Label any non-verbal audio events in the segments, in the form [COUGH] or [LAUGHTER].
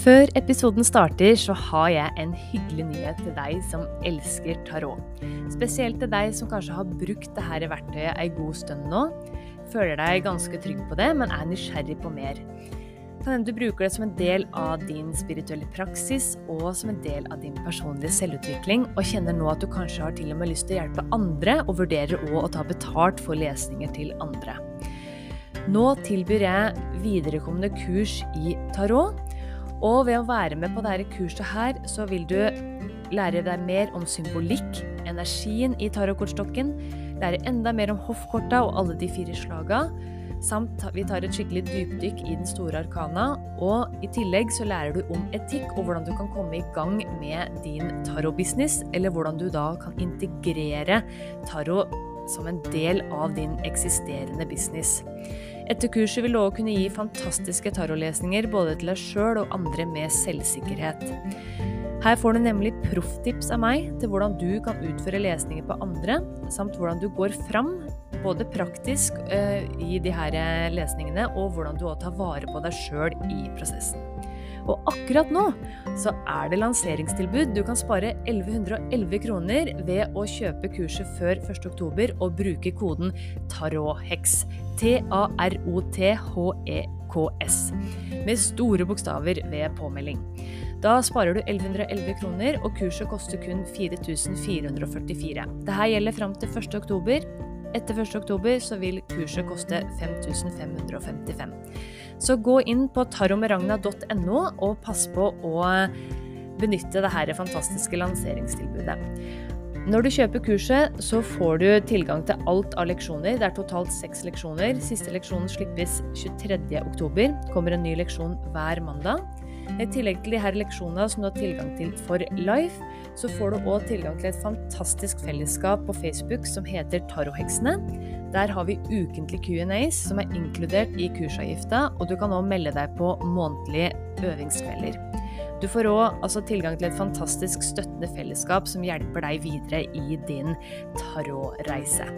Før episoden starter, så har jeg en hyggelig nyhet til deg som elsker tarot. Spesielt til deg som kanskje har brukt dette verktøyet ei god stund nå. Føler deg ganske trygg på det, men er nysgjerrig på mer. Kan hende du bruker det som en del av din spirituelle praksis og som en del av din personlige selvutvikling, og kjenner nå at du kanskje har til og med lyst til å hjelpe andre, og vurderer òg å ta betalt for lesninger til andre. Nå tilbyr jeg viderekommende kurs i tarot og ved å være med på dette kurset her, så vil du lære deg mer om symbolikk, energien i tarotkortstokken, lære enda mer om hoffkorta og alle de fire slaga, samt vi tar et skikkelig dypdykk i den store arkana, og i tillegg så lærer du om etikk og hvordan du kan komme i gang med din tarotbusiness, eller hvordan du da kan integrere tarot som en del av din eksisterende business. Etter kurset vil du òg kunne gi fantastiske tarotlesninger både til deg sjøl og andre med selvsikkerhet. Her får du nemlig profftips av meg til hvordan du kan utføre lesninger på andre, samt hvordan du går fram, både praktisk uh, i de her lesningene, og hvordan du òg tar vare på deg sjøl i prosessen. Og akkurat nå så er det lanseringstilbud. Du kan spare 1111 kroner ved å kjøpe kurset før 1.10 og bruke koden TAROTHEX. T-A-R-O-T-H-E-K-S. Med store bokstaver ved påmelding. Da sparer du 1111 kroner, og kurset koster kun 4444. Dette gjelder fram til 1.10. Etter 1.10 så vil kurset koste 5555. Så gå inn på taromeragna.no og pass på å benytte dette fantastiske lanseringstilbudet. Når du kjøper kurset, så får du tilgang til alt av leksjoner. Det er totalt seks leksjoner. Siste leksjonen slippes 23.10. Kommer en ny leksjon hver mandag. I tillegg til her leksjonene som du har tilgang til for life, så får du òg tilgang til et fantastisk fellesskap på Facebook som heter Taroheksene. Der har vi ukentlig Q&As som er inkludert i kursavgifta, og du kan òg melde deg på månedlige øvingskvelder. Du får òg altså, tilgang til et fantastisk støttende fellesskap som hjelper deg videre i din tarotreise.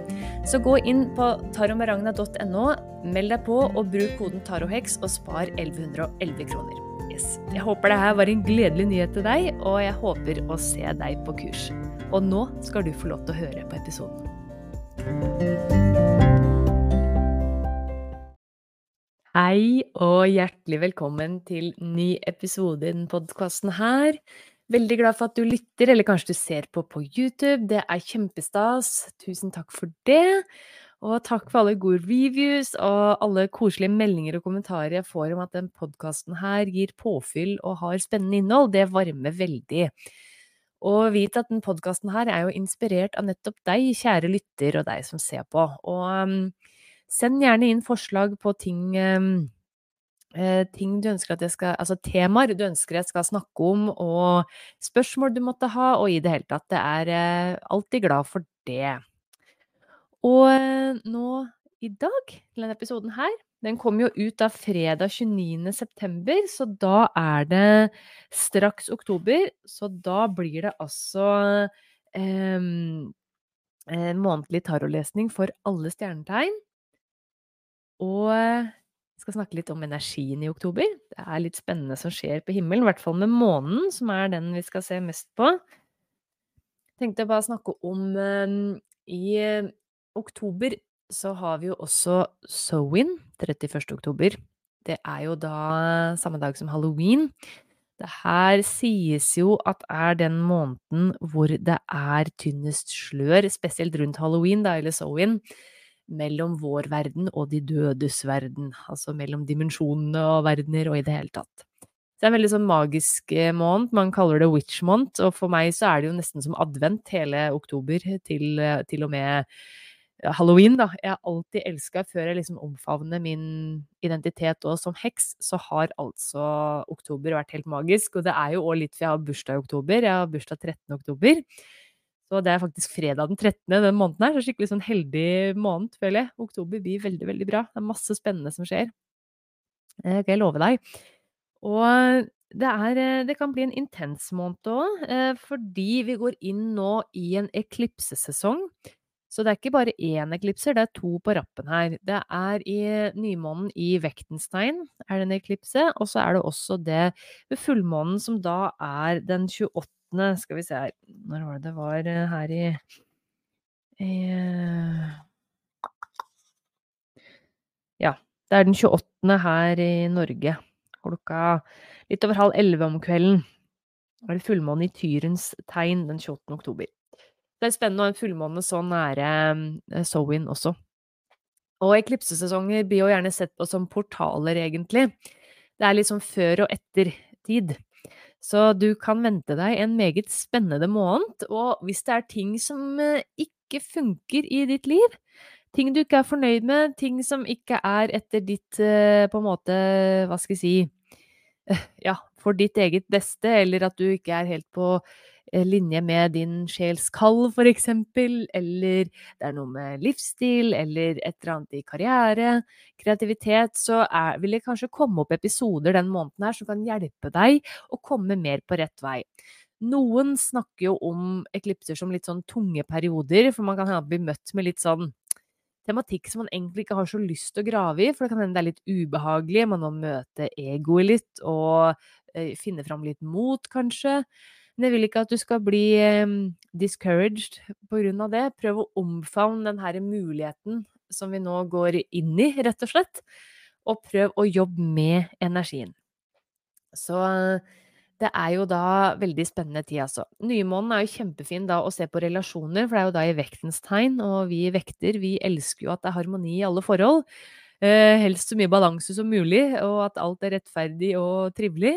Så gå inn på taromeragna.no, meld deg på og bruk koden taroheks og spar 1111 kroner. Yes. Jeg håper det her var en gledelig nyhet til deg, og jeg håper å se deg på kurs. Og nå skal du få lov til å høre på episoden. Hei og hjertelig velkommen til ny episode i denne podkasten her. Veldig glad for at du lytter, eller kanskje du ser på på YouTube. Det er kjempestas. Tusen takk for det. Og takk for alle gode reviews og alle koselige meldinger og kommentarer jeg får om at den podkasten her gir påfyll og har spennende innhold. Det varmer veldig. Og vit at den podkasten her er jo inspirert av nettopp deg, kjære lytter, og deg som ser på. Og um, Send gjerne inn forslag på ting, um, eh, ting du ønsker at jeg skal Altså temaer du ønsker jeg skal snakke om, og spørsmål du måtte ha, og i det hele tatt. Jeg er uh, alltid glad for det. Og eh, nå i dag, denne episoden her, den kommer jo ut da fredag 29. september, så da er det straks oktober. Så da blir det altså eh, månedlig tarotlesning for alle stjernetegn. Og jeg skal snakke litt om energien i oktober. Det er litt spennende som skjer på himmelen, i hvert fall med månen, som er den vi skal se mest på. Jeg tenkte bare å snakke om eh, I oktober så har vi jo også Sowin, 31. oktober. Det er jo da samme dag som halloween. Det her sies jo at er den måneden hvor det er tynnest slør, spesielt rundt halloween, da, eller Sowin, mellom vår verden og de dødes verden. Altså mellom dimensjonene og verdener og i det hele tatt. Det er en veldig sånn magisk eh, måned. Man kaller det witch month, og for meg så er det jo nesten som advent hele oktober til, eh, til og med halloween, da. Jeg har alltid elska, før jeg liksom omfavner min identitet òg som heks, så har altså oktober vært helt magisk. Og det er jo òg litt for jeg har bursdag i oktober. Jeg har bursdag 13. oktober. Så det er faktisk fredag den 13. den måneden her. Så skikkelig sånn heldig måned, føler jeg. Oktober blir veldig, veldig bra. Det er masse spennende som skjer. Det kan jeg love deg. Og det, er, det kan bli en intens måned òg, eh, fordi vi går inn nå i en eklipsesesong. Så det er ikke bare én eklipser, det er to på rappen her. Det er i nymånen i Vektenstein er det en eklipse, og så er det også det ved fullmånen som da er den 28. Skal vi se her Når var det det var eh, her i, i Ja, det er den 28. her i Norge. Klokka litt over halv elleve om kvelden. Da er det fullmåne i Tyrens tegn den 28. oktober. Det er spennende å ha en fullmåne så nære eh, Sowin også. Og eklipsesesonger blir jo gjerne sett på som portaler, egentlig. Det er liksom før og etter tid. Så du kan vente deg en meget spennende måned, og hvis det er ting som eh, ikke funker i ditt liv, ting du ikke er fornøyd med, ting som ikke er etter ditt eh, på en måte, hva skal jeg si, ja, for ditt eget beste, eller at du ikke er helt på linje med din sjels kall, eksempel, eller det er noe med livsstil, eller et eller annet i karriere, kreativitet, så er, vil det kanskje komme opp episoder den måneden her som kan hjelpe deg å komme mer på rett vei. Noen snakker jo om eklipser som litt sånn tunge perioder, for man kan bli møtt med litt sånn tematikk som man egentlig ikke har så lyst til å grave i, for det kan hende det er litt ubehagelig, man må møte egoet litt og eh, finne fram litt mot, kanskje. Men jeg vil ikke at du skal bli um, discouraged av det. Prøv å omfavne den her muligheten som vi nå går inn i, rett og slett. Og prøv å jobbe med energien. Så det er jo da veldig spennende tid, altså. Nymånen er jo kjempefin da å se på relasjoner, for det er jo da i vektens tegn, og vi vekter, vi elsker jo at det er harmoni i alle forhold. Eh, helst så mye balanse som mulig, og at alt er rettferdig og trivelig.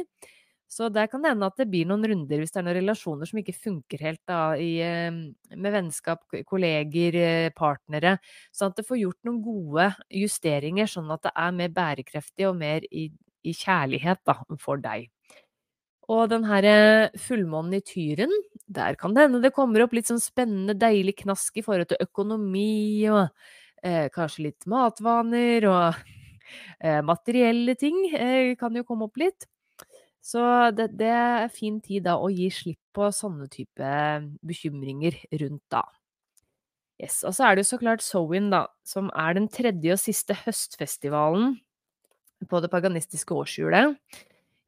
Så der kan det hende at det blir noen runder hvis det er noen relasjoner som ikke funker helt da, i, ehm, med vennskap, kolleger, eh, partnere. Sånn at det får gjort noen gode justeringer, sånn at det er mer bærekraftig og mer i, i kjærlighet da, for deg. Og den her eh, fullmånen i Tyren, der kan det hende det kommer opp litt sånn spennende, deilig knask i forhold til økonomi og eh, kanskje litt matvaner og [LAUGHS] eh, materielle ting eh, kan jo komme opp litt. Så det, det er fin tid da å gi slipp på sånne type bekymringer rundt da. Yes, Og så er det jo så klart Sowin, da, som er den tredje og siste høstfestivalen på det paganistiske årshjulet.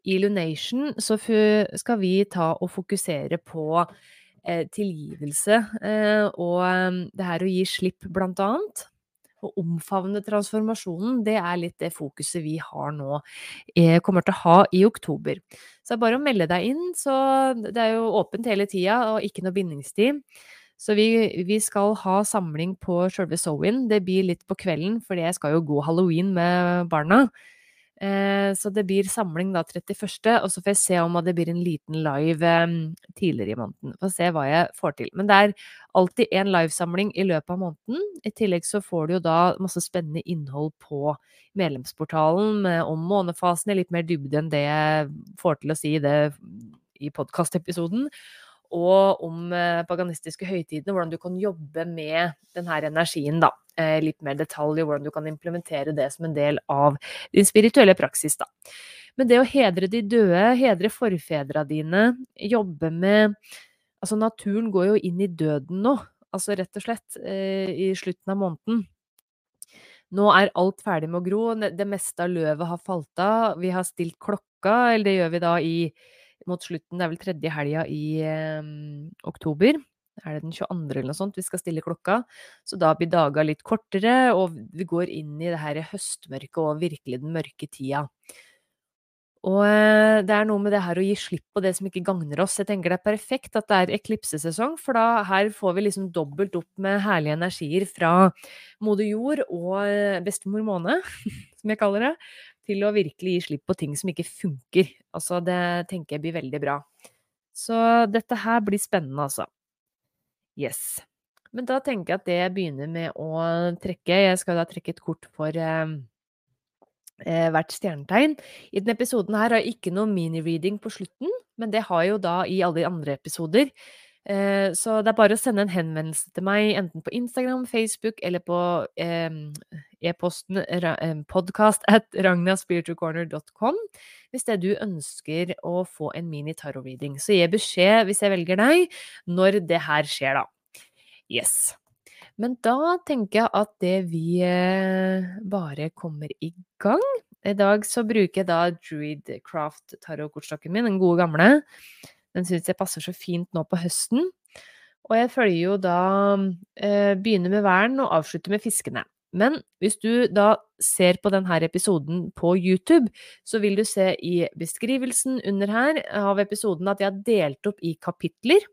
I Lunation så skal vi ta og fokusere på eh, tilgivelse eh, og eh, det her å gi slipp, blant annet å omfavne transformasjonen, det er litt det fokuset vi har nå, eh, kommer til å ha i oktober. Så det er bare å melde deg inn, så det er jo åpent hele tida og ikke noe bindingstid. Så vi, vi skal ha samling på sjølve Sowin. Det blir litt på kvelden, for jeg skal jo gå halloween med barna. Eh, så det blir samling da 31., og så får jeg se om det blir en liten live eh, tidligere i måneden. Får se hva jeg får til. Men det er alltid en livesamling i løpet av måneden. I tillegg så får du jo da masse spennende innhold på medlemsportalen om månefasen i litt mer dybde enn det jeg får til å si det i podkastepisoden og om eh, paganistiske høytidene, hvordan du kan jobbe med denne energien, da. Eh, litt mer detalj, hvordan du kan implementere det som en del av din spirituelle praksis, da. Men det å hedre de døde, hedre forfedra dine, jobbe med Altså, naturen går jo inn i døden nå, altså rett og slett, eh, i slutten av måneden. Nå er alt ferdig med å gro, det meste av løvet har falt av, vi har stilt klokka, eller det gjør vi da i mot slutten, det er vel tredje helga i eh, oktober. Er det den 22. eller noe sånt vi skal stille klokka? Så da blir daga litt kortere, og vi går inn i det her høstmørket og virkelig den mørke tida. Og eh, det er noe med det her å gi slipp på det som ikke gagner oss. Jeg tenker det er perfekt at det er eklipsesesong, for da her får vi liksom dobbelt opp med herlige energier fra moder jord og eh, bestemor måne, [LAUGHS] som jeg kaller det, til å virkelig gi slipp på ting som ikke funker. Altså, det tenker jeg blir veldig bra. Så dette her blir spennende, altså. Yes. Men da tenker jeg at det jeg begynner med å trekke Jeg skal da trekke et kort for eh, eh, hvert stjernetegn. I denne episoden her har jeg ikke noe mini-reading på slutten, men det har jeg jo da i alle de andre episoder. Eh, så det er bare å sende en henvendelse til meg, enten på Instagram, Facebook eller på e-posten podcast at ragnaspiritualcorner.com hvis det du ønsker å få en mini-tarot-reading. Så gi beskjed hvis jeg velger deg, når det her skjer, da. Yes. Men da tenker jeg at det vi eh, bare kommer i gang. I dag så bruker jeg da Druidcraft tarotkortstokken min, den gode gamle. Den syns jeg passer så fint nå på høsten. Og jeg følger jo da eh, Begynner med væren og avslutter med fiskene. Men hvis du da ser på denne episoden på YouTube, så vil du se i beskrivelsen under her av episoden at jeg har delt opp i kapitler.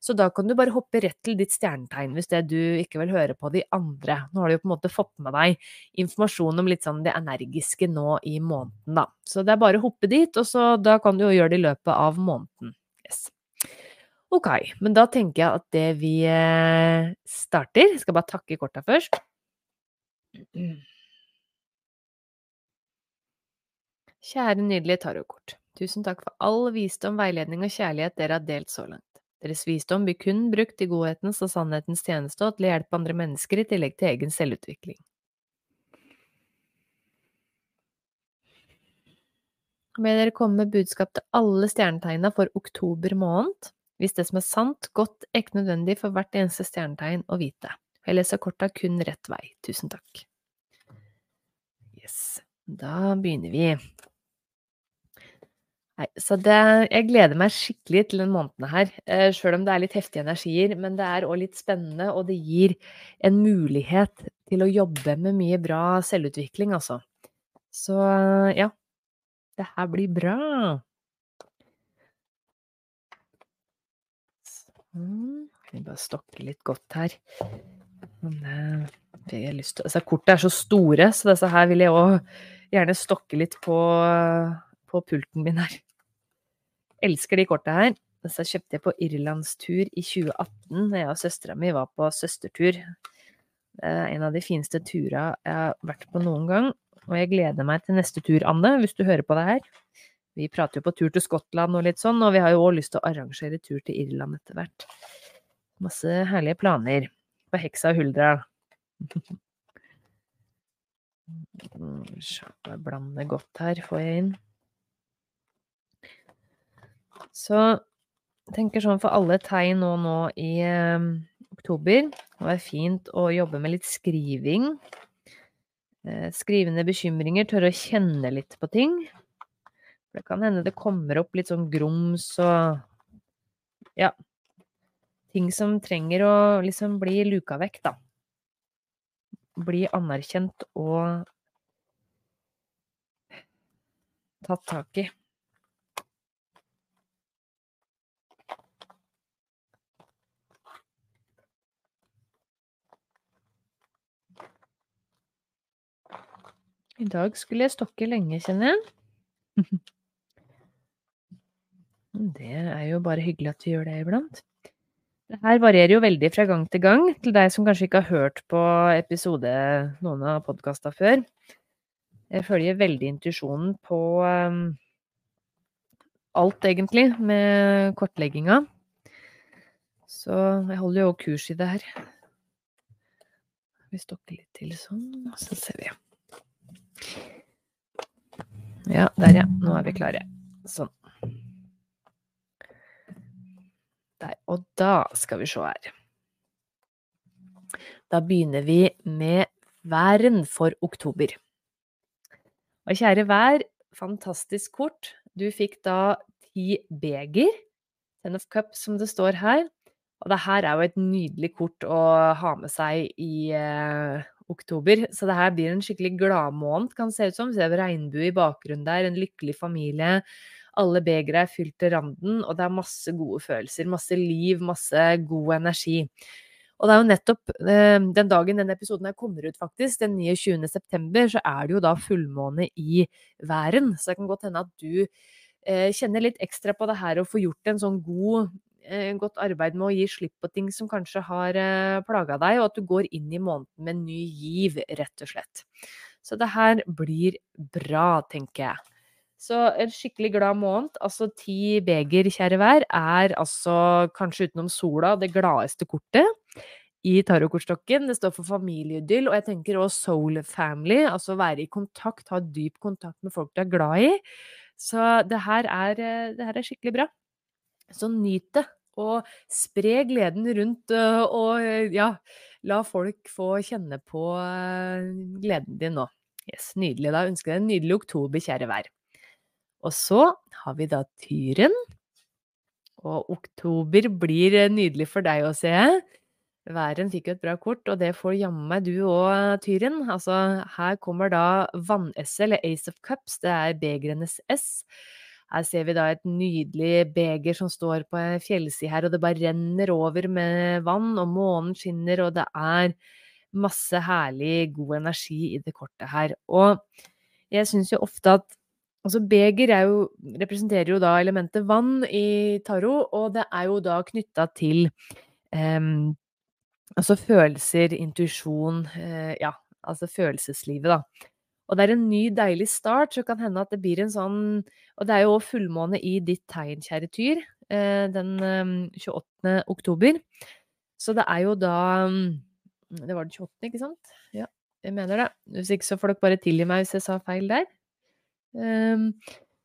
Så da kan du bare hoppe rett til ditt stjernetegn hvis det du ikke vil høre på de andre. Nå har du jo på en måte fått med deg informasjon om litt sånn det energiske nå i måneden, da. Så det er bare å hoppe dit, og så da kan du jo gjøre det i løpet av måneden. Yes. Ok, men da tenker jeg at det vi eh, starter Jeg skal bare takke korta først. Kjære nydelige tarotkort. Tusen takk for all visdom, veiledning og kjærlighet dere har delt så langt. Deres visdom blir kun brukt i godhetens og sannhetens tjeneste og til å hjelpe andre mennesker i tillegg til egen selvutvikling. Be dere komme med budskap til alle stjernetegna for oktober måned, hvis det som er sant, godt, ekte nødvendig for hvert eneste stjernetegn å vite. Jeg leser korta kun rett vei. Tusen takk. Yes, da begynner vi. Nei, så det, jeg gleder meg skikkelig til denne måneden her, eh, sjøl om det er litt heftige energier. Men det er òg litt spennende, og det gir en mulighet til å jobbe med mye bra selvutvikling, altså. Så ja, det her blir bra. Sånn. Vi bare stokke litt godt her. Det, jeg lyst til altså, kortet er så store, så disse her vil jeg òg gjerne stokke litt på, på pulten min her. Elsker de korta her. Disse kjøpte jeg på irlandstur i 2018, da jeg og søstera mi var på søstertur. Det er en av de fineste turene jeg har vært på noen gang. Og jeg gleder meg til neste tur, Anne, hvis du hører på det her. Vi prater jo på tur til Skottland og litt sånn, og vi har jo òg lyst til å arrangere tur til Irland etter hvert. Masse herlige planer på Heksa og Huldra. [LAUGHS] Blande godt her, får jeg inn. Så jeg tenker sånn for alle tegn nå, nå i eh, oktober Det var fint å jobbe med litt skriving. Eh, skrivende bekymringer, tørre å kjenne litt på ting. Det kan hende det kommer opp litt sånn grums og Ja. Ting som trenger å liksom bli luka vekk, da. Bli anerkjent og tatt tak i. I dag skulle jeg stokke lenge, kjenner jeg. [LAUGHS] Det er jo bare hyggelig at vi gjør det iblant. Det her varierer jo veldig fra gang til gang, til deg som kanskje ikke har hørt på episode noen av podkasta før. Jeg følger veldig intuisjonen på um, alt, egentlig, med kortlegginga. Så jeg holder jo kurs i det her. Vi stokker litt til sånn, og så ser vi. Ja, der ja. Nå er vi klare. Sånn. Der. Og da skal vi se her. Da begynner vi med væren for oktober. Og kjære vær, fantastisk kort. Du fikk da ti beger, ten of Cup, som det står her. Og det her er jo et nydelig kort å ha med seg i eh, oktober. Så det her blir en skikkelig gladmåned, kan det se ut som. Ser regnbue i bakgrunnen der, en lykkelig familie. Alle begre er fylt til randen, og det er masse gode følelser, masse liv, masse god energi. Og det er jo nettopp eh, den dagen denne episoden her kommer ut, faktisk, den 29. september, så er det jo da fullmåne i væren. Så det kan godt hende at du eh, kjenner litt ekstra på det her å få gjort en sånn god godt arbeid med å gi slipp på ting som kanskje har eh, plaga deg, og at du går inn i måneden med ny giv, rett og slett. Så det her blir bra, tenker jeg. Så en skikkelig glad måned, altså ti beger, kjære vær, er altså kanskje utenom sola det gladeste kortet i tarotkortstokken. Det står for familieidyll, og jeg tenker også soul family, altså være i kontakt, ha dyp kontakt med folk du er glad i. Så det her er, det her er skikkelig bra. Så nyt det, og spre gleden rundt, og ja, la folk få kjenne på gleden din nå. Yes, nydelig. Da ønsker jeg deg en nydelig oktober, kjære vær. Og så har vi da Tyren. Og oktober blir nydelig for deg å se. Væren fikk jo et bra kort, og det får jammen meg du òg, Tyren. Altså, her kommer da vannesset, eller Ace of Cups, det er begrenes S. Her ser vi da et nydelig beger som står på en fjellside her, og det bare renner over med vann, og månen skinner, og det er masse herlig, god energi i det kortet her. Og jeg syns jo ofte at Altså beger jo, representerer jo da elementet vann i tarot, og det er jo da knytta til um, altså følelser, intuisjon, uh, ja, altså følelseslivet, da. Og det er en ny, deilig start, så kan hende at det blir en sånn Og det er jo fullmåne i ditt tegn, kjære Tyr, uh, den um, 28. oktober. Så det er jo da um, Det var den 28., ikke sant? Ja, jeg mener det. Hvis ikke så får dere bare tilgi meg hvis jeg sa feil der. Um,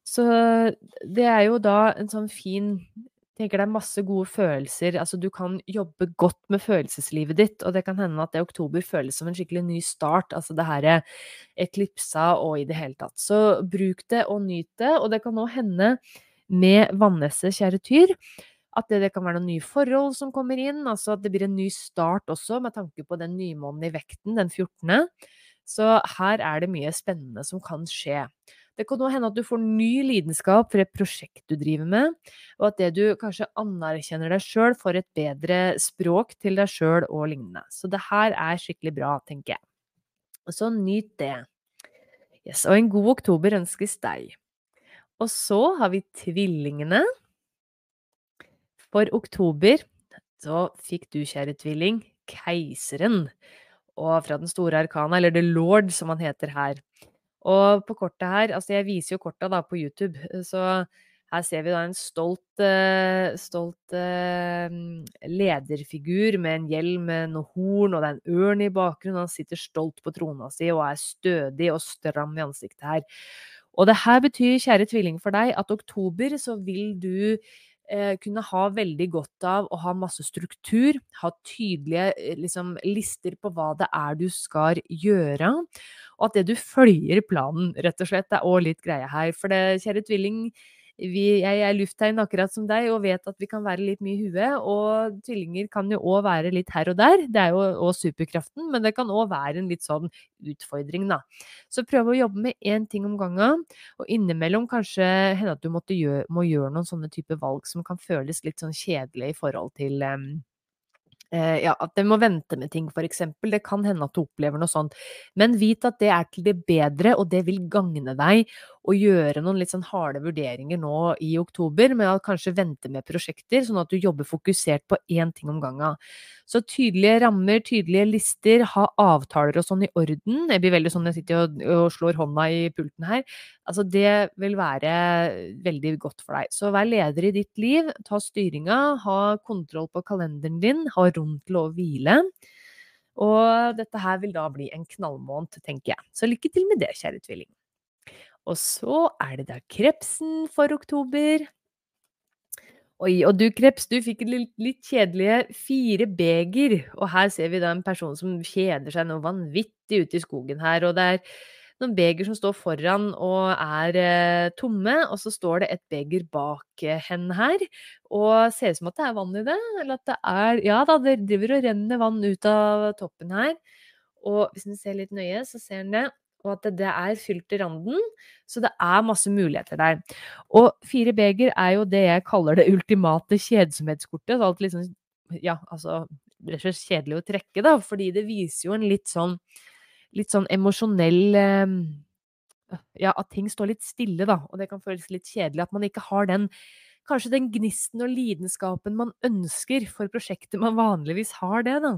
så det er jo da en sånn fin tenker det er masse gode følelser. Altså, du kan jobbe godt med følelseslivet ditt, og det kan hende at det i oktober føles som en skikkelig ny start. Altså det her eklipsa og i det hele tatt. Så bruk det og nyt det, og det kan nå hende med vannesset, kjære tyr, at det, det, kan være noen nye forhold som kommer inn. Altså at det blir en ny start også, med tanke på den nymånen i vekten, den 14. Så her er det mye spennende som kan skje. Det kan òg hende at du får ny lidenskap for et prosjekt du driver med, og at det du kanskje anerkjenner deg sjøl får et bedre språk til deg sjøl og lignende. Så det her er skikkelig bra, tenker jeg. Så nyt det. Yes, og en god oktober ønskes deg. Og så har vi tvillingene. For oktober så fikk du, kjære tvilling, keiseren. Og fra den store arkana, eller The Lord som han heter her. Og på kortet her Altså, jeg viser jo korta da på YouTube, eh, så her ser vi da en stolt, uh, stolt uh, lederfigur med en hjelm med noe horn, og det er en ørn i bakgrunnen. Han sitter stolt på trona si og er stødig og stram i ansiktet her. Og det her betyr, kjære tvilling, for deg at oktober så vil du eh, kunne ha veldig godt av å ha masse struktur, ha tydelige eh, liksom, lister på hva det er du skal gjøre, og at det du følger planen, rett og slett, er òg litt greie her. For det, kjære tvilling, vi, jeg er lufttegn akkurat som deg og vet at vi kan være litt mye i huet. Og tvillinger kan jo òg være litt her og der. Det er jo òg superkraften, men det kan òg være en litt sånn utfordring, da. Så prøv å jobbe med én ting om gangen, og innimellom kanskje hende at du gjøre, må gjøre noen sånne type valg som kan føles litt sånn kjedelig i forhold til um, ja, at de må vente med ting, eksempel. Det kan hende at du opplever noe sånt. Men vit at det er til det bedre, og det vil gagne deg å gjøre noen litt sånn harde vurderinger nå i oktober, med å kanskje vente med prosjekter, sånn at du jobber fokusert på én ting om gangen. Så tydelige rammer, tydelige lister, ha avtaler og sånn i orden. Jeg blir veldig sånn jeg sitter og, og slår hånda i pulten her. Altså, det vil være veldig godt for deg. Så vær leder i ditt liv, ta styringa, ha kontroll på kalenderen din, ha rom til å hvile. Og dette her vil da bli en knallmåned, tenker jeg. Så lykke til med det, kjære tvilling. Og så er det da krepsen for oktober. Oi, og du kreps, du fikk litt, litt kjedelige fire beger. Og her ser vi da en person som kjeder seg noe vanvittig ute i skogen her. Og det er noen beger som står foran og er eh, tomme, og så står det et beger bak eh, henne her. Og ser ut som at det er vann i det. Eller at det er Ja da, det driver og renner vann ut av toppen her. Og hvis en ser litt nøye, så ser en det. Og at det er fylt til randen, så det er masse muligheter der. Og fire beger er jo det jeg kaller det ultimate kjedsomhetskortet. Så alt liksom, ja, altså det er så kjedelig å trekke, da, fordi det viser jo en litt sånn litt sånn emosjonell eh, Ja, at ting står litt stille, da, og det kan føles litt kjedelig. At man ikke har den kanskje den gnisten og lidenskapen man ønsker for prosjektet man vanligvis har det, da.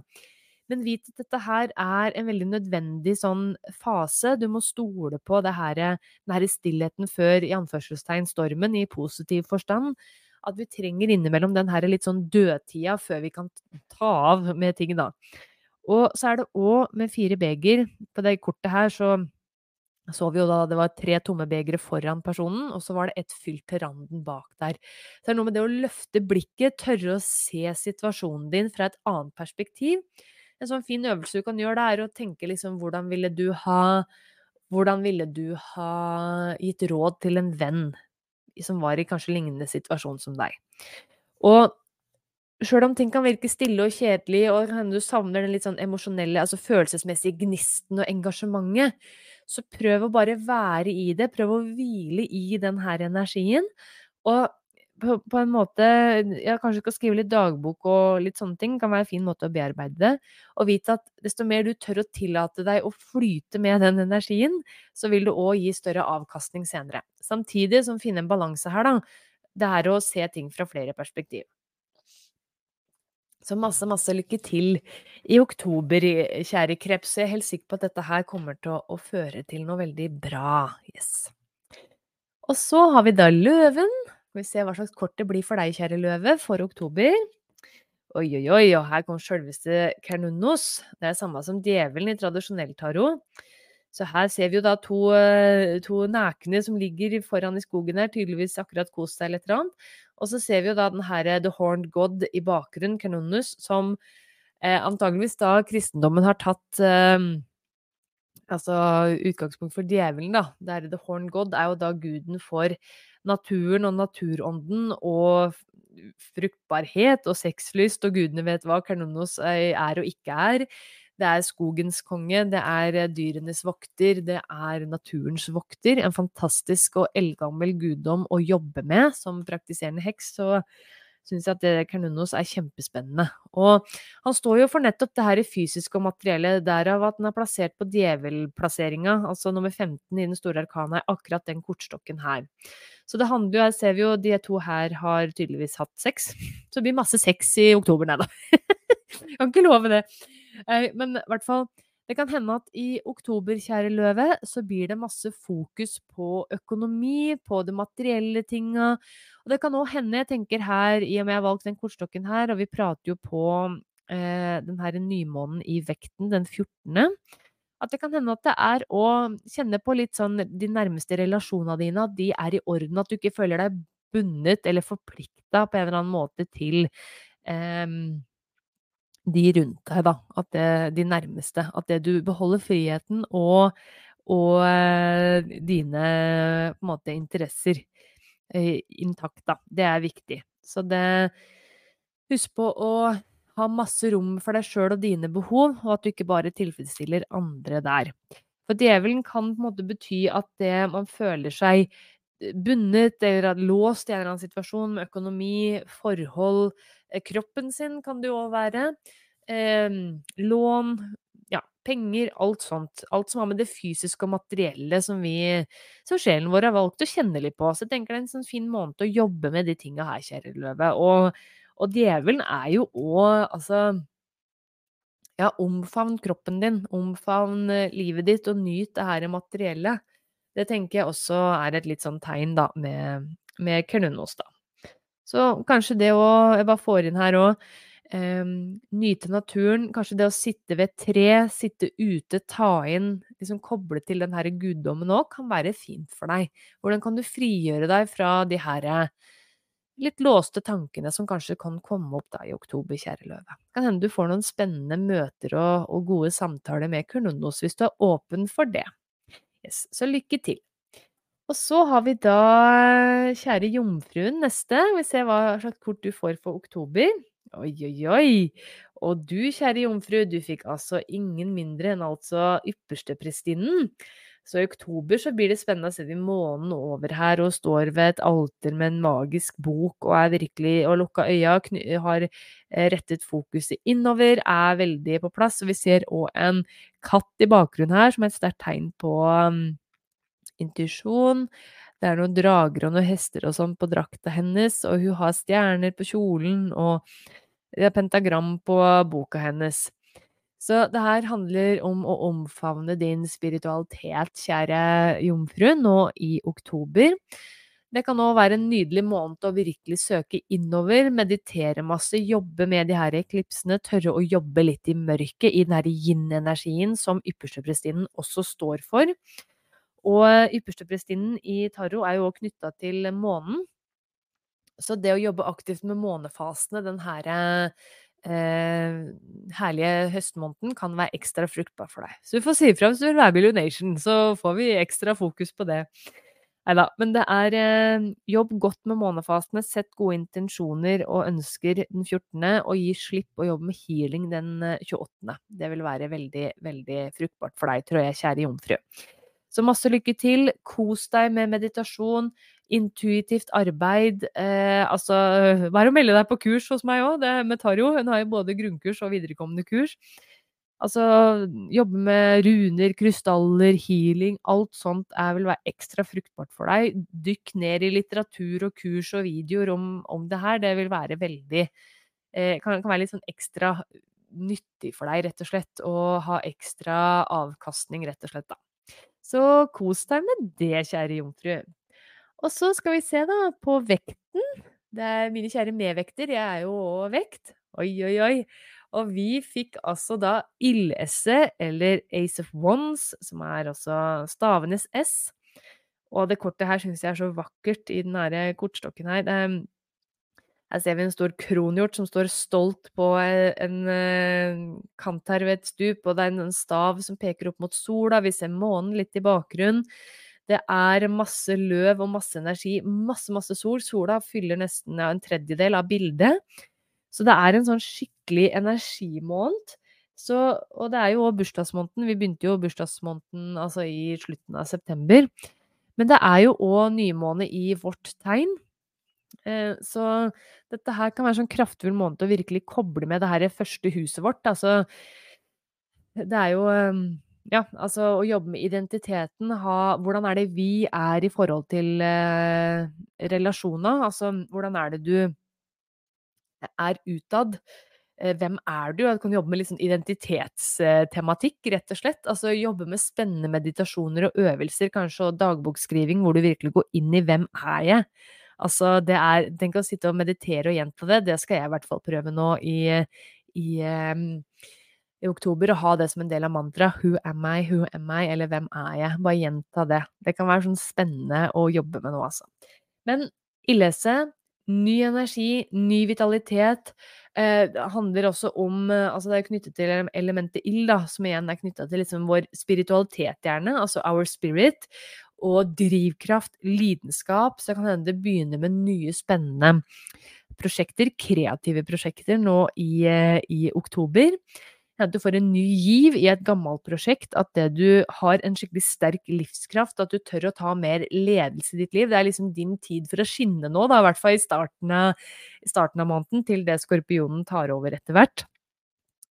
Men vit at dette her er en veldig nødvendig sånn fase. Du må stole på det her, den her stillheten før i anførselstegn stormen, i positiv forstand at vi trenger innimellom den her litt sånn dødtida før vi kan ta av med ting, da. Og så er det òg med fire beger. På det kortet her så så vi jo da det var tre tomme begre foran personen, og så var det ett fylt til randen bak der. Så det er noe med det å løfte blikket, tørre å se situasjonen din fra et annet perspektiv. En sånn fin øvelse du kan gjøre, det er å tenke liksom hvordan ville du ha Hvordan ville du ha gitt råd til en venn som var i kanskje lignende situasjon som deg. Og sjøl om ting kan virke stille og kjedelig, og du savner den litt sånn emosjonelle, altså følelsesmessige gnisten og engasjementet, så prøv å bare være i det. Prøv å hvile i den her energien. Og på, på, en måte ja, Kanskje skal skrive litt dagbok og litt sånne ting. Kan være en fin måte å bearbeide det. Og vite at desto mer du tør å tillate deg å flyte med den energien, så vil det òg gi større avkastning senere. Samtidig som finne en balanse her, da. Det er å se ting fra flere perspektiv. Så masse, masse lykke til i oktober, kjære kreps. Jeg er helt sikker på at dette her kommer til å, å føre til noe veldig bra. Yes. Og så har vi da løven. Skal vi se hva slags kort det blir for deg, kjære løve, for oktober. Oi, oi, oi, og her kom sjølveste Kernunnos. Det er samme som djevelen i tradisjonell tarot. Så her ser vi jo da to, eh, to nakne som ligger foran i skogen her, tydeligvis akkurat kost seg et. Og så ser vi jo da den her eh, The Horned God i bakgrunnen, Kernunnos, som eh, antageligvis da kristendommen har tatt eh, Altså utgangspunkt for djevelen, da. Det her The Horned God er jo da guden for naturen og naturånden og fruktbarhet og sexlyst, og gudene vet hva Karnonos er og ikke er. Det er skogens konge, det er eh, dyrenes vokter, det er naturens vokter. En fantastisk og eldgammel guddom å jobbe med som praktiserende heks. Så syns at det Karnunos er kjempespennende. Og han står jo for nettopp det her fysiske og materielle, derav at den er plassert på djevelplasseringa, altså nummer 15 i den store arkana, akkurat den kortstokken her. Så det handler jo, her ser vi jo, de to her har tydeligvis hatt sex. Så det blir masse sex i oktober, nei da. [LAUGHS] kan ikke love det. Eh, men i hvert fall det kan hende at i oktober, kjære løve, så blir det masse fokus på økonomi, på de materielle tinga. Og det kan òg hende, jeg tenker her, i og med jeg har valgt den kortstokken her, og vi prater jo på eh, den her nymånen i vekten den 14., at det kan hende at det er å kjenne på litt sånn de nærmeste relasjonene dine, at de er i orden, at du ikke føler deg bundet eller forplikta på en eller annen måte til eh, de rundt deg, da. At det, de nærmeste. At det du beholder friheten og, og eh, dine måte interesser eh, intakt, da. Det er viktig. Så det Husk på å ha masse rom for deg sjøl og dine behov, og at du ikke bare tilfredsstiller andre der. For djevelen kan på en måte bety at det man føler seg bundet eller låst i en eller annen situasjon med økonomi, forhold, Eh, kroppen sin kan det jo òg være. Eh, lån, ja, penger, alt sånt. Alt som har med det fysiske og materielle som vi, som sjelen vår har valgt å kjenne litt på. Så jeg tenker det er en sånn fin måned å jobbe med de tinga her, kjære løve. Og, og djevelen er jo òg, altså ja, omfavn kroppen din, omfavn eh, livet ditt, og nyt det her materielle. Det tenker jeg også er et litt sånn tegn, da, med, med Kernunos, da. Så kanskje det å Jeg bare får inn her òg. Eh, nyte naturen. Kanskje det å sitte ved et tre, sitte ute, ta inn liksom Koble til den her guddommen òg, kan være fint for deg. Hvordan kan du frigjøre deg fra de her litt låste tankene som kanskje kan komme opp da i oktober, kjære løve. Kan hende du får noen spennende møter og, og gode samtaler med Kurnonos hvis du er åpen for det. Yes, så lykke til. Og så har vi da kjære jomfruen neste. Vi ser hva slags kort du får for oktober. Oi, oi, oi! Og du, kjære jomfru, du fikk altså ingen mindre enn altså yppersteprestinnen. Så i oktober så blir det spennende å se de månen over her og står ved et alter med en magisk bok og er virkelig og lukka øya, har eh, rettet fokuset innover, er veldig på plass. Og vi ser òg en katt i bakgrunnen her, som er et sterkt tegn på um, intuisjon. Det er noen drager og noen hester og sånn på drakta hennes, og hun har stjerner på kjolen, og det er pentagram på boka hennes. Så det her handler om å omfavne din spiritualitet, kjære jomfru, nå i oktober. Det kan òg være en nydelig måned å virkelig søke innover, meditere masse, jobbe med de her eklipsene, tørre å jobbe litt i mørket, i den her yin-energien som yppersteprestinnen også står for. Og yppersteprestinnen i tarot er jo òg knytta til månen. Så det å jobbe aktivt med månefasene, den herre eh, herlige høstmåneden kan være ekstra fruktbar for deg. Så du får si ifra hvis du vil være Billionation, så får vi ekstra fokus på det. Nei da, men det er eh, jobb godt med månefasene, sett gode intensjoner og ønsker den 14., og gi slipp å jobbe med healing den 28. Eh, det vil være veldig, veldig fruktbart for deg, tror jeg, kjære jomfru. Så masse lykke til. Kos deg med meditasjon intuitivt arbeid. Eh, altså, vær og melde deg på kurs hos meg òg, med Tarjo. Hun har jo både grunnkurs og viderekommende kurs. Altså, jobbe med runer, krystaller, healing, alt sånt er vel være ekstra fruktbart for deg. Dykk ned i litteratur og kurs og videoer om, om det her. Det vil være veldig eh, kan, kan, være litt sånn ekstra nyttig for deg, rett og slett. Å ha ekstra avkastning, rett og slett, da. Så kos deg med det, kjære jomfru. Og så skal vi se da på vekten. Det er mine kjære medvekter, jeg er jo òg vekt. Oi, oi, oi. Og vi fikk altså da ildesse, eller Ace of Wands, som er altså stavenes S. Og det kortet her syns jeg er så vakkert i den nære kortstokken her. Her ser vi en stor kronhjort som står stolt på eh, en eh, kant her ved et stup, og det er en stav som peker opp mot sola. Vi ser månen litt i bakgrunnen. Det er masse løv og masse energi. Masse, masse sol. Sola fyller nesten en tredjedel av bildet. Så det er en sånn skikkelig energimåned. Så, og det er jo òg bursdagsmåneden. Vi begynte jo bursdagsmåneden altså i slutten av september. Men det er jo òg nymåne i vårt tegn. Eh, så dette her kan være en sånn kraftfull måned å virkelig koble med det her første huset vårt. Altså, det er jo ehm, ja, altså å jobbe med identiteten, ha Hvordan er det vi er i forhold til eh, relasjoner? Altså hvordan er det du er utad? Eh, hvem er du? Du kan jobbe med liksom identitetstematikk, rett og slett. Altså jobbe med spennende meditasjoner og øvelser, kanskje, og dagbokskriving, hvor du virkelig går inn i 'hvem er jeg'? Altså, det er Tenk å sitte og meditere og gjenta det. Det skal jeg i hvert fall prøve nå i, i um, i oktober og ha det som en del av mantraet 'Who am I? Who am I?' eller 'Hvem er jeg?' Bare gjenta det. Det kan være sånn spennende å jobbe med nå, altså. Men ildelse, ny energi, ny vitalitet. Eh, det handler også om Altså, det er knyttet til elementet ild, da, som igjen er knytta til liksom vår spiritualitet, gjerne. Altså our spirit. Og drivkraft, lidenskap. Så kan hende det begynner med nye, spennende prosjekter, kreative prosjekter, nå i, eh, i oktober at du får en ny giv i et gammelt prosjekt, at det du har en skikkelig sterk livskraft, at du tør å ta mer ledelse i ditt liv. Det er liksom din tid for å skinne nå, da, i hvert fall i starten av, starten av måneden, til det skorpionen tar over etter hvert.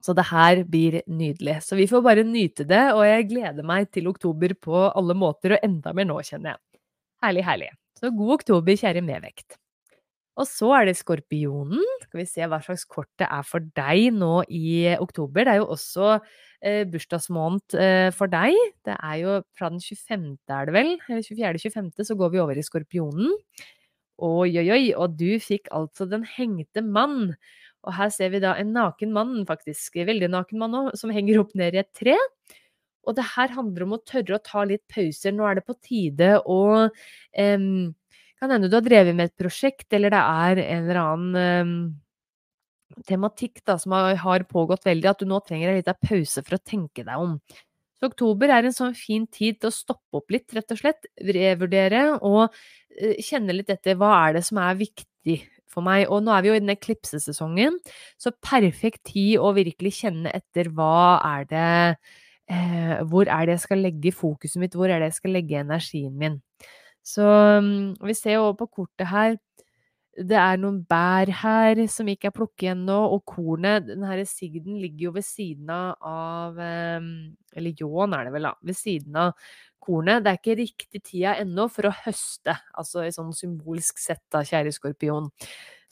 Så det her blir nydelig. Så vi får bare nyte det, og jeg gleder meg til oktober på alle måter, og enda mer nå, kjenner jeg. Herlig, herlig. Så god oktober, kjære medvekt. Og så er det Skorpionen. Skal vi se hva slags kort det er for deg nå i oktober. Det er jo også eh, bursdagsmåned eh, for deg. Det er jo fra den 25., er det vel? 24.-25. så går vi over i Skorpionen. Oi, oi, oi. Og du fikk altså Den hengte mann. Og her ser vi da en naken mann, faktisk. Veldig naken mann òg, som henger opp ned i et tre. Og det her handler om å tørre å ta litt pauser. Nå er det på tide å um, kan hende du har drevet med et prosjekt, eller det er en eller annen um, tematikk da, som har, pågått veldig, at du nå trenger en liten pause for å tenke deg om. Så oktober er en sånn fin tid til å stoppe opp litt, rett og slett. Revurdere og uh, kjenne litt etter hva er det som er viktig for meg. Og nå er vi jo i denne eklipsesesongen, så perfekt tid å virkelig kjenne etter hva er det eh, Hvor er det jeg skal legge fokuset mitt, hvor er det jeg skal legge energien min? Så mm, vi ser jo på kortet her det er noen bær her som ikke er plukket ennå, og kornet, Denne sigden, ligger jo ved siden av ehm, Eller ljåen er det vel, da. Ved siden av kornet. Det er ikke riktig tida ennå for å høste, altså i sånn symbolsk sett, da, kjære skorpion.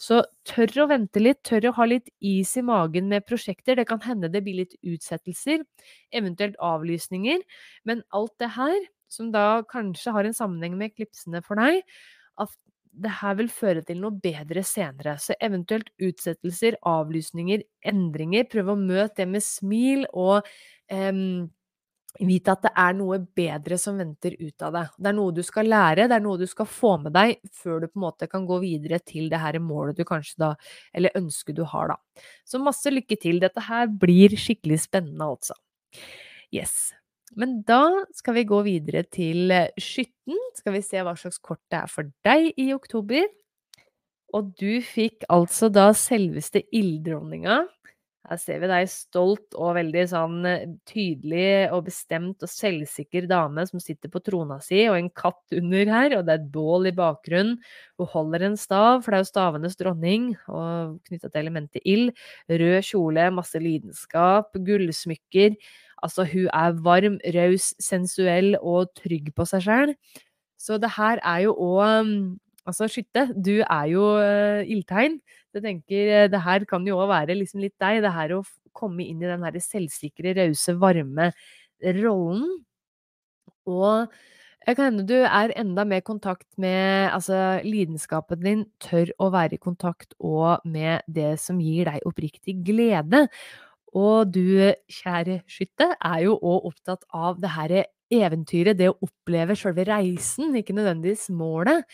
Så tør å vente litt, tør å ha litt is i magen med prosjekter. Det kan hende det blir litt utsettelser, eventuelt avlysninger. Men alt det her, som da kanskje har en sammenheng med eklipsene for deg, at det her vil føre til noe bedre senere. Så eventuelt utsettelser, avlysninger, endringer. Prøv å møte det med smil, og um, vite at det er noe bedre som venter ut av deg. Det er noe du skal lære, det er noe du skal få med deg før du på en måte kan gå videre til det her målet du kanskje da, eller ønsket du har, da. Så masse lykke til. Dette her blir skikkelig spennende, altså. Yes. Men da skal vi gå videre til skytten. Skal vi se hva slags kort det er for deg i oktober. Og du fikk altså da selveste ilddronninga. Her ser vi deg stolt og veldig sånn eh, tydelig og bestemt og selvsikker dame som sitter på trona si, og en katt under her, og det er et bål i bakgrunnen. Hun holder en stav, for det er jo stavenes dronning, og knytta til elementet ild. Rød kjole, masse lidenskap, gullsmykker. Altså, hun er varm, raus, sensuell og trygg på seg sjæl. Så det her er jo òg mm, Altså, skytte, du er jo uh, ildtegn. Jeg tenker, uh, det her kan jo òg være liksom litt deg. Det her å komme inn i den her selvsikre, rause, varme rollen. Og jeg kan hende du er enda mer i kontakt med Altså, lidenskapen din tør å være i kontakt og med det som gir deg oppriktig glede. Og du, kjære skytte, er jo òg opptatt av det her eventyret, det å oppleve sjølve reisen, ikke nødvendigvis målet.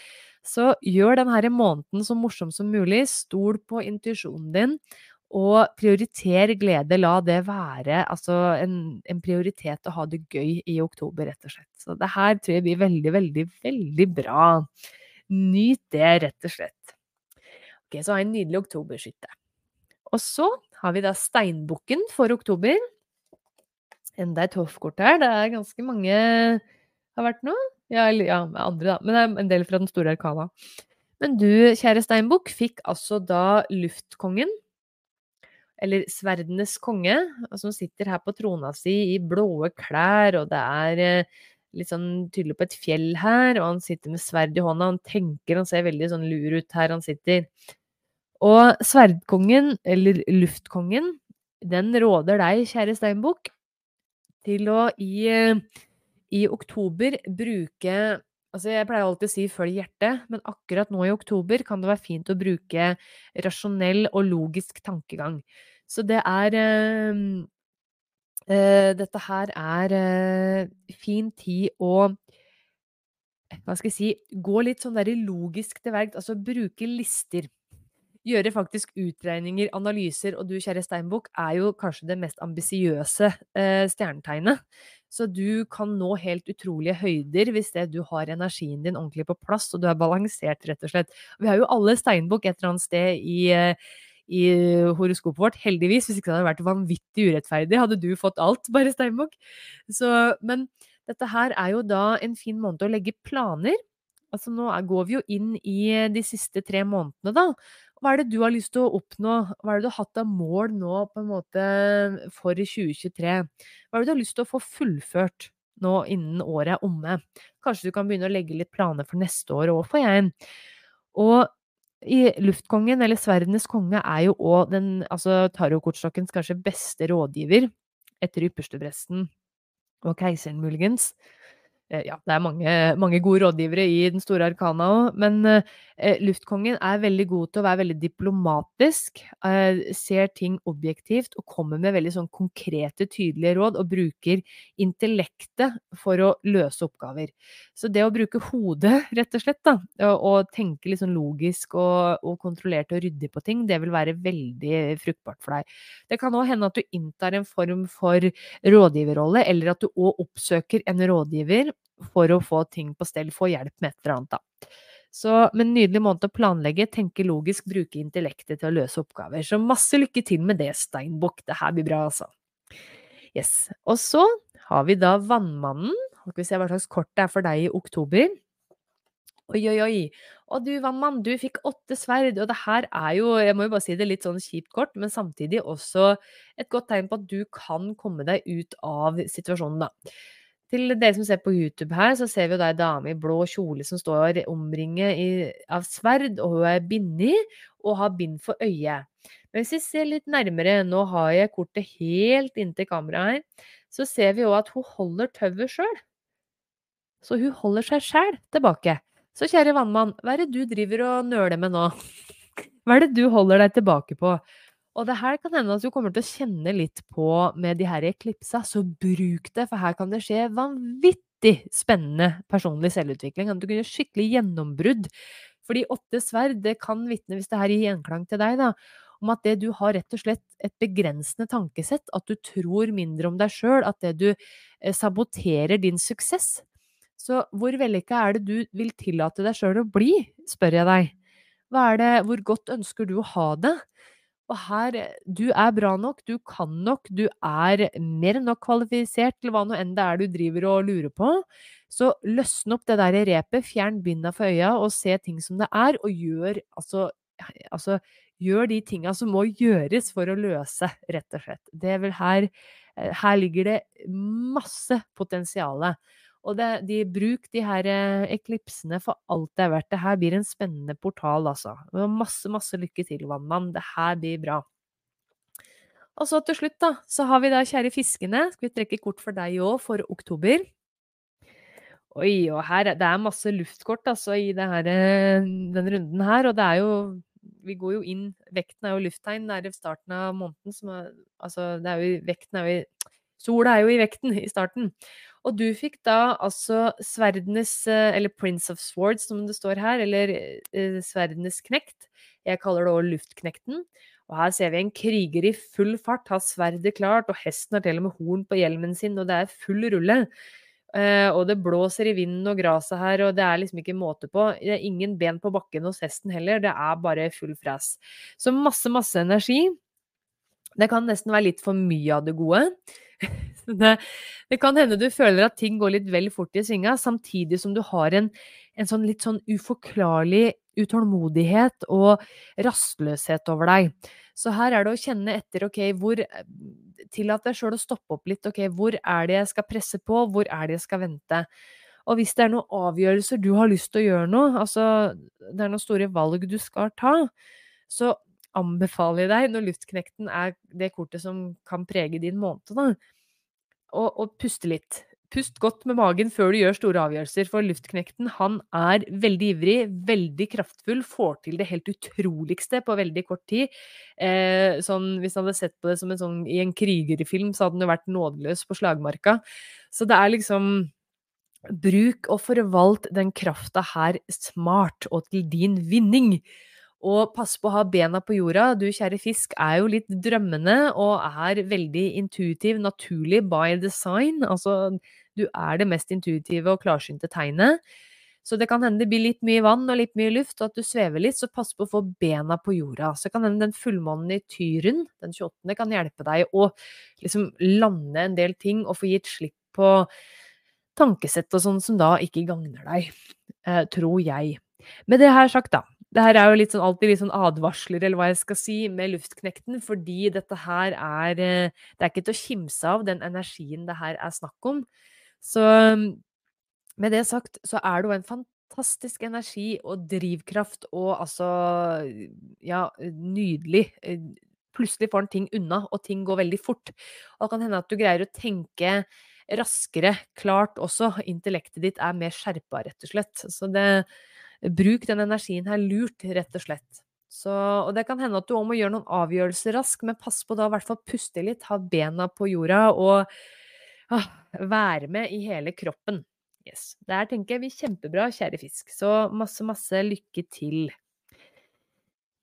Så gjør denne måneden så morsom som mulig, stol på intuisjonen din, og prioriter glede. La det være altså en, en, prioritet å ha det gøy i oktober, rett og slett. Så det her tror jeg blir veldig, veldig, veldig bra. Nyt det, rett og slett. Ok, så ha en nydelig oktoberskytte. Og så har vi da Steinbukken for oktober. Enda et hoffkort her. Det er ganske mange har vært nå. Ja, eller ja, andre, da. Men det er en del fra den store arkana. Men du, kjære steinbukk, fikk altså da luftkongen, eller sverdenes konge, som sitter her på trona si i blåe klær, og det er eh, litt sånn tydelig på et fjell her, og han sitter med sverd i hånda, han tenker, han ser veldig sånn lur ut her han sitter. Og sverdkongen, eller luftkongen, den råder deg, kjære steinbukk, til å i, i oktober bruke Altså, jeg pleier alltid å si 'følg hjertet', men akkurat nå i oktober kan det være fint å bruke rasjonell og logisk tankegang. Så det er øh, Dette her er øh, fin tid å Hva skal jeg si Gå litt sånn der logisk til verks, altså bruke lister gjøre faktisk utregninger, analyser, og du, kjære steinbukk, er jo kanskje det mest ambisiøse eh, stjernetegnet. Så du kan nå helt utrolige høyder hvis det, du har energien din ordentlig på plass, og du er balansert, rett og slett. Vi har jo alle steinbukk et eller annet sted i, eh, i horoskopet vårt, heldigvis. Hvis ikke det hadde vært vanvittig urettferdig, hadde du fått alt, [LAUGHS] bare steinbukk. Men dette her er jo da en fin måned å legge planer. Altså nå går vi jo inn i de siste tre månedene, da. Hva er det du har lyst til å oppnå? Hva er det du har hatt av mål nå på en måte for 2023? Hva er det du har lyst til å få fullført nå innen året er omme? Kanskje du kan begynne å legge litt planer for neste år òg, får jeg. Og i Luftkongen, eller Sverdenes konge, er jo òg den altså tarotkortstokkens kanskje beste rådgiver, etter ypperstepresten og keiseren, muligens. Eh, ja, det er mange, mange, gode rådgivere i den store arkana òg, men eh, luftkongen er veldig god til å være veldig diplomatisk, eh, ser ting objektivt og kommer med veldig sånn konkrete, tydelige råd, og bruker intellektet for å løse oppgaver. Så det å bruke hodet, rett og slett, da, og, og tenke litt sånn logisk og, og, kontrollert og ryddig på ting, det vil være veldig fruktbart for deg. Det kan òg hende at du inntar en form for rådgiverrolle, eller at du òg oppsøker en rådgiver for å få ting på stell, få hjelp med et eller annet, da. Så, men nydelig måned å planlegge, tenke logisk, bruke intellektet til å løse oppgaver. Så masse lykke til med det, Steinbukk. Det her blir bra, altså. Yes. Og så har vi da Vannmannen. Skal vi se hva slags kort det er for deg i oktober. Oi, oi, oi. Og du, vannmann, du fikk åtte sverd. Og det her er jo, jeg må jo bare si det, litt sånn kjipt kort, men samtidig også et godt tegn på at du kan komme deg ut av situasjonen, da. Til dere som ser på YouTube her, så ser vi jo da ei dame i blå kjole som står omringet av sverd, og hun er bindet og har bind for øyet. Men hvis vi ser litt nærmere, nå har jeg kortet helt inntil kameraet her, så ser vi jo at hun holder tauet sjøl. Så hun holder seg sjæl tilbake. Så kjære vannmann, hva er det du driver og nøler med nå? [LAUGHS] Hva er det du holder deg tilbake på? Og det her kan hende at du kommer til å kjenne litt på med de her eklipsa, så bruk det, for her kan det skje vanvittig spennende personlig selvutvikling. Du kan gjøre skikkelig gjennombrudd. Fordi åtte sverd, det kan vitne, hvis det her gir gjenklang til deg, da, om at det du har rett og slett et begrensende tankesett, at du tror mindre om deg sjøl, at det du eh, saboterer din suksess. Så hvor vellykka er det du vil tillate deg sjøl å bli, spør jeg deg. Det, hvor godt ønsker du å ha det? Og her, du er bra nok, du kan nok, du er mer enn nok kvalifisert til hva nå enn det er du driver og lurer på. Så løsne opp det der repet, fjern binda for øya og se ting som det er, og gjør altså, altså gjør de tinga som må gjøres for å løse, rett og slett. Det er vel her Her ligger det masse potensiale. Og det, de bruk de her eh, eklipsene for alt det er verdt. Det her blir en spennende portal, altså. Masse, masse lykke til, vannmann. Det her blir bra. Og så til slutt, da, så har vi da kjære fiskene. Skal vi trekke kort for deg òg, for oktober? Oi, og her Det er masse luftkort, altså, i her, eh, den runden her. Og det er jo Vi går jo inn Vekten er jo lufttegn. Det er i starten av måneden som er Altså, det er jo Vekten er jo Sola er jo i vekten i starten. Og du fikk da altså sverdenes eh, Eller Prince of Swords, som det står her, eller eh, sverdenes knekt. Jeg kaller det òg luftknekten. Og her ser vi en kriger i full fart, har sverdet klart, og hesten har til og med horn på hjelmen sin, og det er full rulle. Uh, og det blåser i vinden og gresset her, og det er liksom ikke måte på. Det er ingen ben på bakken hos hesten heller, det er bare full fres. Så masse, masse energi. Det kan nesten være litt for mye av det gode. [LAUGHS] det, det, kan hende du føler at ting går litt vel fort i svinga, samtidig som du har en, en sånn litt sånn uforklarlig utålmodighet og rastløshet over deg. Så her er det å kjenne etter, ok, hvor Tillat deg sjøl å stoppe opp litt, ok, hvor er det jeg skal presse på, hvor er det jeg skal vente? Og hvis det er noen avgjørelser du har lyst til å gjøre noe, altså det er noen store valg du skal ta, så anbefaler jeg deg, når luftknekten er det kortet som kan prege din måned, da, å puste litt. Pust godt med magen før du gjør store avgjørelser, for luftknekten han er veldig ivrig, veldig kraftfull, får til det helt utroligste på veldig kort tid. Eh, sånn, hvis han hadde sett på det som en sånn, i en krigerfilm, så hadde han jo vært nådeløs på slagmarka. Så det er liksom Bruk og forvalt den krafta her smart og til din vinning. Og pass på å ha bena på jorda. Du, kjære fisk, er jo litt drømmende og er veldig intuitiv, naturlig by design. Altså, du er det mest intuitive og klarsynte tegnet. Så det kan hende det blir litt mye vann og litt mye luft, og at du svever litt, så pass på å få bena på jorda. Så kan hende den fullmånen i Tyren, den 28., kan hjelpe deg å liksom lande en del ting og få gitt slipp på tankesett og sånn som da ikke gagner deg, eh, tror jeg. Med det her sagt, da, det her er jo litt sånn, alltid litt sånn advarsler, eller hva jeg skal si, med luftknekten, fordi dette her er eh, Det er ikke til å kimse av, den energien det her er snakk om. Så med det sagt, så er det jo en fantastisk energi og drivkraft og altså Ja, nydelig. Eh, plutselig får en ting unna, og ting går veldig fort. Og det kan hende at du greier å tenke raskere, klart også. Intellektet ditt er mer skjerpa, rett og slett. Så det Bruk den energien her lurt, rett og slett. Så, og det kan hende at du òg må gjøre noen avgjørelser raskt, men pass på da i hvert fall puste litt, ha bena på jorda og ah, være med i hele kroppen. Yes. Der tenker jeg vi kjempebra, kjære fisk. Så masse, masse lykke til.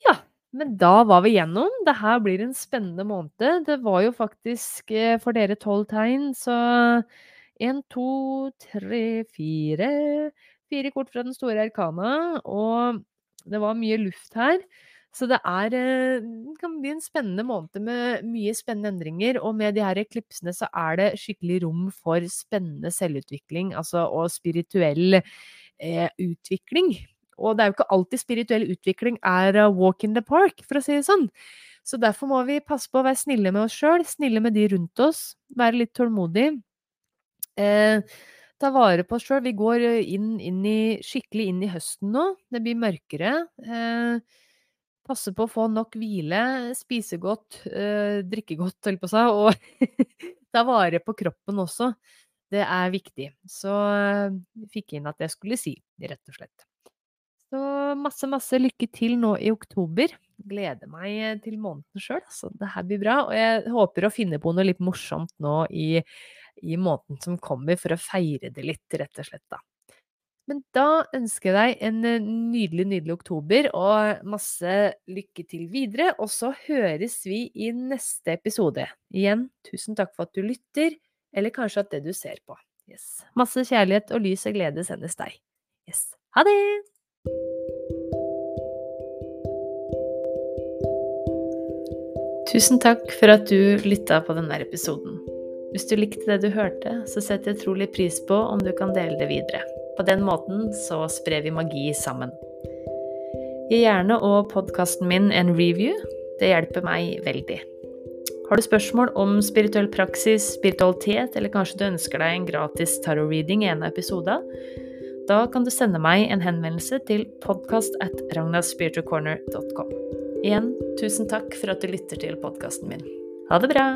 Ja, men da var vi gjennom. Det her blir en spennende måned. Det var jo faktisk eh, for dere tolv tegn, så én, to, tre, fire Fire kort fra den store arkana, og det var mye luft her. Så det er, eh, det kan bli en spennende måned med mye spennende endringer. Og med de her eklipsene så er det skikkelig rom for spennende selvutvikling, altså og spirituell eh, utvikling. Og det er jo ikke alltid spirituell utvikling er walk in the park, for å si det sånn. Så derfor må vi passe på å være snille med oss sjøl, snille med de rundt oss, være litt tålmodig. Eh, ta vare på oss sjøl. Vi går inn, inn i, skikkelig inn i høsten nå. Det blir mørkere. Eh, passe på å få nok hvile, spise godt, eh, drikke godt, holdt på å si, og [LAUGHS] ta vare på kroppen også. Det er viktig. Så eh, fikk inn at jeg skulle si, rett og slett. Så masse, masse lykke til nå i oktober. Gleder meg til måneden sjøl, så det her blir bra. Og jeg håper å finne på noe litt morsomt nå i, i måneden som kommer, for å feire det litt, rett og slett, da. Men da ønsker jeg deg en eh, nydelig, nydelig oktober, og masse lykke til videre. Og så høres vi i neste episode. Igjen, tusen takk for at du lytter, eller kanskje at det du ser på. Yes. Masse kjærlighet og lys og glede sendes deg. Yes. Ha det! Tusen takk for at du lytta på denne episoden. Hvis du likte det du hørte, så setter jeg trolig pris på om du kan dele det videre. På den måten så sprer vi magi sammen. Gi gjerne og podkasten min en review. Det hjelper meg veldig. Har du spørsmål om spirituell praksis, spiritualitet, eller kanskje du ønsker deg en gratis tarot-reading i en av episodene, da kan du sende meg en henvendelse til podkast at ragnaspiritualcorner.com. Igjen, tusen takk for at du lytter til podkasten min. Ha det bra!